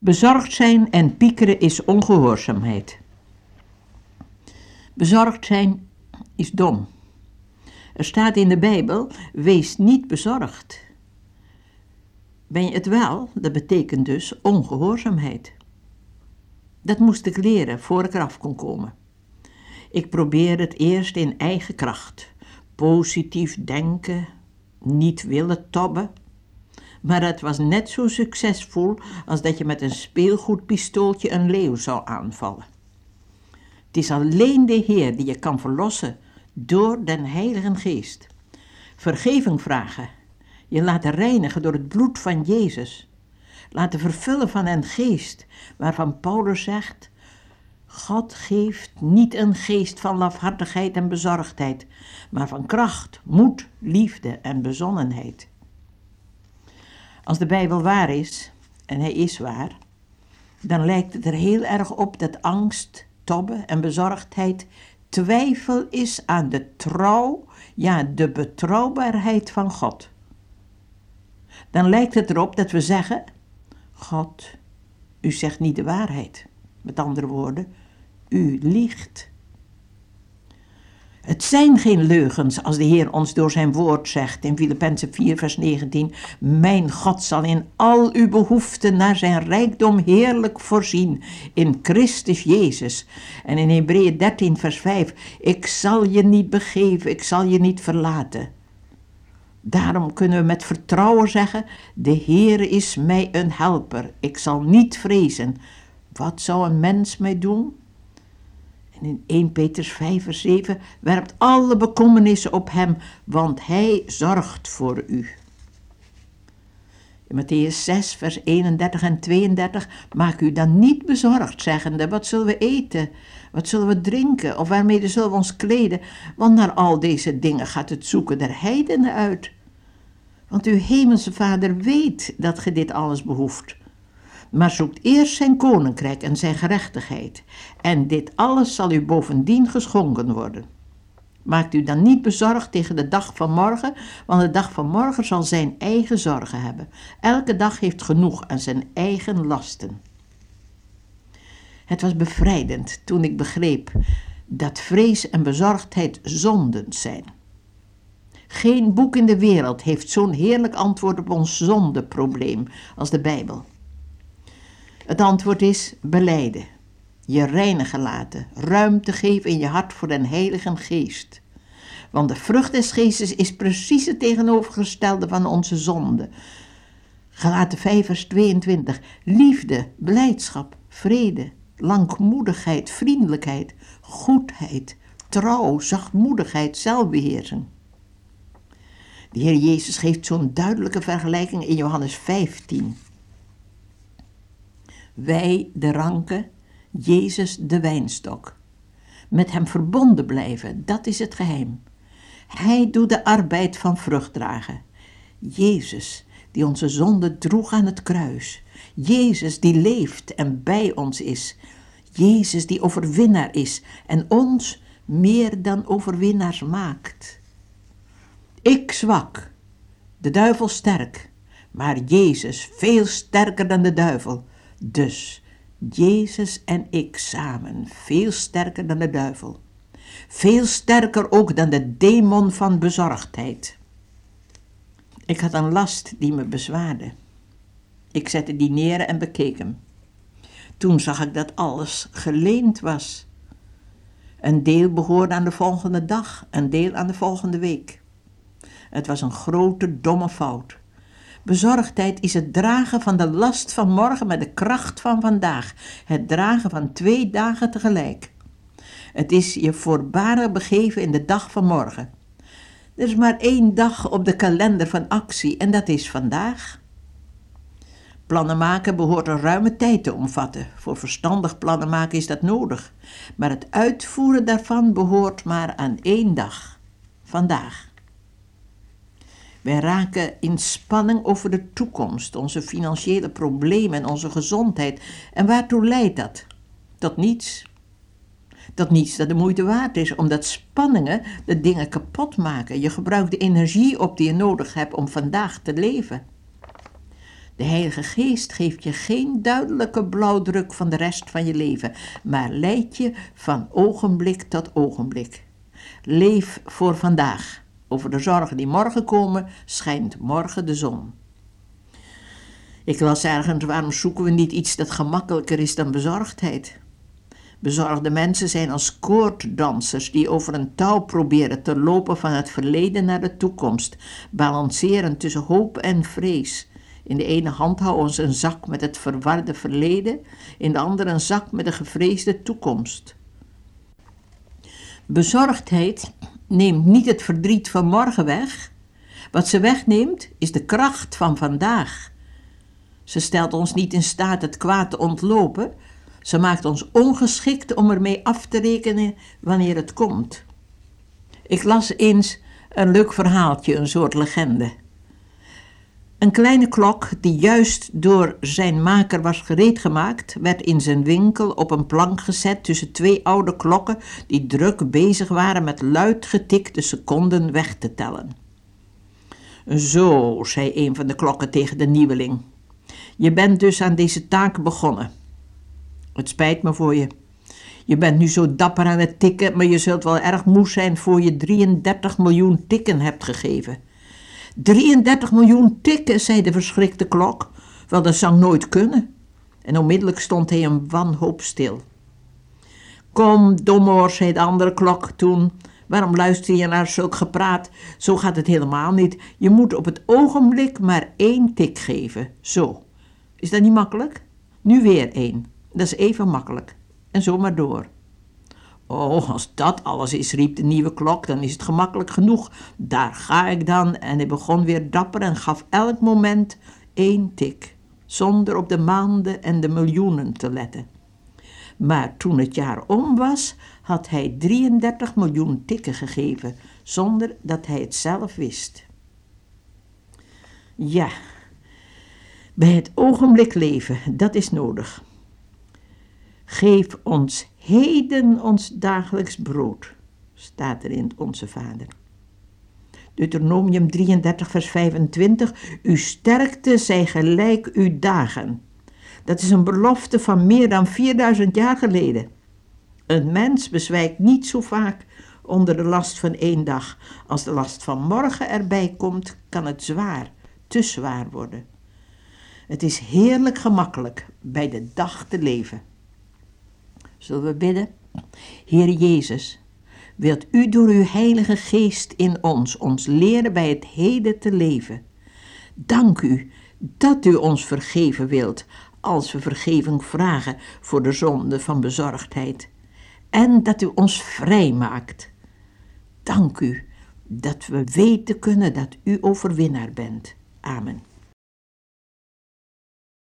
Bezorgd zijn en piekeren is ongehoorzaamheid. Bezorgd zijn is dom. Er staat in de Bijbel: wees niet bezorgd. Ben je het wel? Dat betekent dus ongehoorzaamheid. Dat moest ik leren voor ik eraf kon komen. Ik probeerde het eerst in eigen kracht. Positief denken, niet willen tobben. Maar het was net zo succesvol als dat je met een speelgoedpistooltje een leeuw zou aanvallen. Het is alleen de Heer die je kan verlossen door den Heilige Geest. Vergeving vragen, je laten reinigen door het bloed van Jezus. Laten vervullen van een geest waarvan Paulus zegt: God geeft niet een geest van lafhartigheid en bezorgdheid, maar van kracht, moed, liefde en bezonnenheid. Als de Bijbel waar is, en hij is waar, dan lijkt het er heel erg op dat angst, tobben en bezorgdheid twijfel is aan de trouw, ja, de betrouwbaarheid van God. Dan lijkt het erop dat we zeggen: God, u zegt niet de waarheid. Met andere woorden, u liegt. Het zijn geen leugens als de Heer ons door zijn woord zegt in Filippenzen 4 vers 19. Mijn God zal in al uw behoeften naar zijn rijkdom heerlijk voorzien in Christus Jezus. En in Hebreeën 13 vers 5. Ik zal je niet begeven, ik zal je niet verlaten. Daarom kunnen we met vertrouwen zeggen, de Heer is mij een helper, ik zal niet vrezen. Wat zou een mens mij doen? En in 1 Petrus 5 vers 7 werpt alle bekommernissen op hem, want hij zorgt voor u. In Matthäus 6 vers 31 en 32 maak u dan niet bezorgd, zeggende, wat zullen we eten, wat zullen we drinken of waarmee zullen we ons kleden, want naar al deze dingen gaat het zoeken der heidenen uit. Want uw hemelse vader weet dat ge dit alles behoeft maar zoekt eerst zijn koninkrijk en zijn gerechtigheid. En dit alles zal u bovendien geschonken worden. Maakt u dan niet bezorgd tegen de dag van morgen, want de dag van morgen zal zijn eigen zorgen hebben. Elke dag heeft genoeg aan zijn eigen lasten. Het was bevrijdend toen ik begreep dat vrees en bezorgdheid zonden zijn. Geen boek in de wereld heeft zo'n heerlijk antwoord op ons zondeprobleem als de Bijbel. Het antwoord is beleiden, je reinigen laten, ruimte geven in je hart voor den Heilige Geest. Want de vrucht des Geestes is precies het tegenovergestelde van onze zonde. Gelaten 5 vers 22. Liefde, blijdschap, vrede, langmoedigheid, vriendelijkheid, goedheid, trouw, zachtmoedigheid, zelfbeheersing. De Heer Jezus geeft zo'n duidelijke vergelijking in Johannes 15. Wij de ranken, Jezus de wijnstok. Met hem verbonden blijven, dat is het geheim. Hij doet de arbeid van vrucht dragen. Jezus, die onze zonde droeg aan het kruis. Jezus, die leeft en bij ons is. Jezus, die overwinnaar is en ons meer dan overwinnaars maakt. Ik zwak, de duivel sterk, maar Jezus veel sterker dan de duivel. Dus Jezus en ik samen, veel sterker dan de duivel. Veel sterker ook dan de demon van bezorgdheid. Ik had een last die me bezwaarde. Ik zette die neer en bekeek hem. Toen zag ik dat alles geleend was. Een deel behoorde aan de volgende dag, een deel aan de volgende week. Het was een grote, domme fout. Bezorgdheid is het dragen van de last van morgen met de kracht van vandaag. Het dragen van twee dagen tegelijk. Het is je voorbarig begeven in de dag van morgen. Er is maar één dag op de kalender van actie en dat is vandaag. Plannen maken behoort een ruime tijd te omvatten. Voor verstandig plannen maken is dat nodig. Maar het uitvoeren daarvan behoort maar aan één dag. Vandaag. Wij raken in spanning over de toekomst, onze financiële problemen en onze gezondheid. En waartoe leidt dat? Tot niets. Tot niets dat de moeite waard is, omdat spanningen de dingen kapot maken. Je gebruikt de energie op die je nodig hebt om vandaag te leven. De Heilige Geest geeft je geen duidelijke blauwdruk van de rest van je leven, maar leidt je van ogenblik tot ogenblik. Leef voor vandaag. Over de zorgen die morgen komen, schijnt morgen de zon. Ik las ergens, waarom zoeken we niet iets dat gemakkelijker is dan bezorgdheid? Bezorgde mensen zijn als koorddansers die over een touw proberen te lopen van het verleden naar de toekomst, balanceren tussen hoop en vrees. In de ene hand houden ze een zak met het verwarde verleden, in de andere een zak met de gevreesde toekomst. Bezorgdheid neemt niet het verdriet van morgen weg. Wat ze wegneemt is de kracht van vandaag. Ze stelt ons niet in staat het kwaad te ontlopen. Ze maakt ons ongeschikt om ermee af te rekenen wanneer het komt. Ik las eens een leuk verhaaltje, een soort legende. Een kleine klok, die juist door zijn maker was gereedgemaakt, werd in zijn winkel op een plank gezet tussen twee oude klokken die druk bezig waren met luid getikte seconden weg te tellen. Zo, zei een van de klokken tegen de nieuweling. Je bent dus aan deze taak begonnen. Het spijt me voor je. Je bent nu zo dapper aan het tikken, maar je zult wel erg moe zijn voor je 33 miljoen tikken hebt gegeven. 33 miljoen tikken, zei de verschrikte klok. Wel, dat zou nooit kunnen. En onmiddellijk stond hij een wanhoop stil. Kom, domoor, zei de andere klok toen. Waarom luister je naar zulk gepraat? Zo gaat het helemaal niet. Je moet op het ogenblik maar één tik geven. Zo. Is dat niet makkelijk? Nu weer één. Dat is even makkelijk. En zo maar door. Oh, als dat alles is, riep de nieuwe klok, dan is het gemakkelijk genoeg. Daar ga ik dan. En hij begon weer dapper en gaf elk moment één tik, zonder op de maanden en de miljoenen te letten. Maar toen het jaar om was, had hij 33 miljoen tikken gegeven, zonder dat hij het zelf wist. Ja, bij het ogenblik leven, dat is nodig. Geef ons heden ons dagelijks brood, staat er in Onze Vader. Deuteronomium 33, vers 25. Uw sterkte zij gelijk uw dagen. Dat is een belofte van meer dan 4000 jaar geleden. Een mens bezwijkt niet zo vaak onder de last van één dag. Als de last van morgen erbij komt, kan het zwaar, te zwaar worden. Het is heerlijk gemakkelijk bij de dag te leven. Zullen we bidden? Heer Jezus, wilt u door uw Heilige Geest in ons ons leren bij het heden te leven? Dank u dat u ons vergeven wilt als we vergeving vragen voor de zonde van bezorgdheid en dat u ons vrij maakt. Dank u dat we weten kunnen dat u overwinnaar bent. Amen.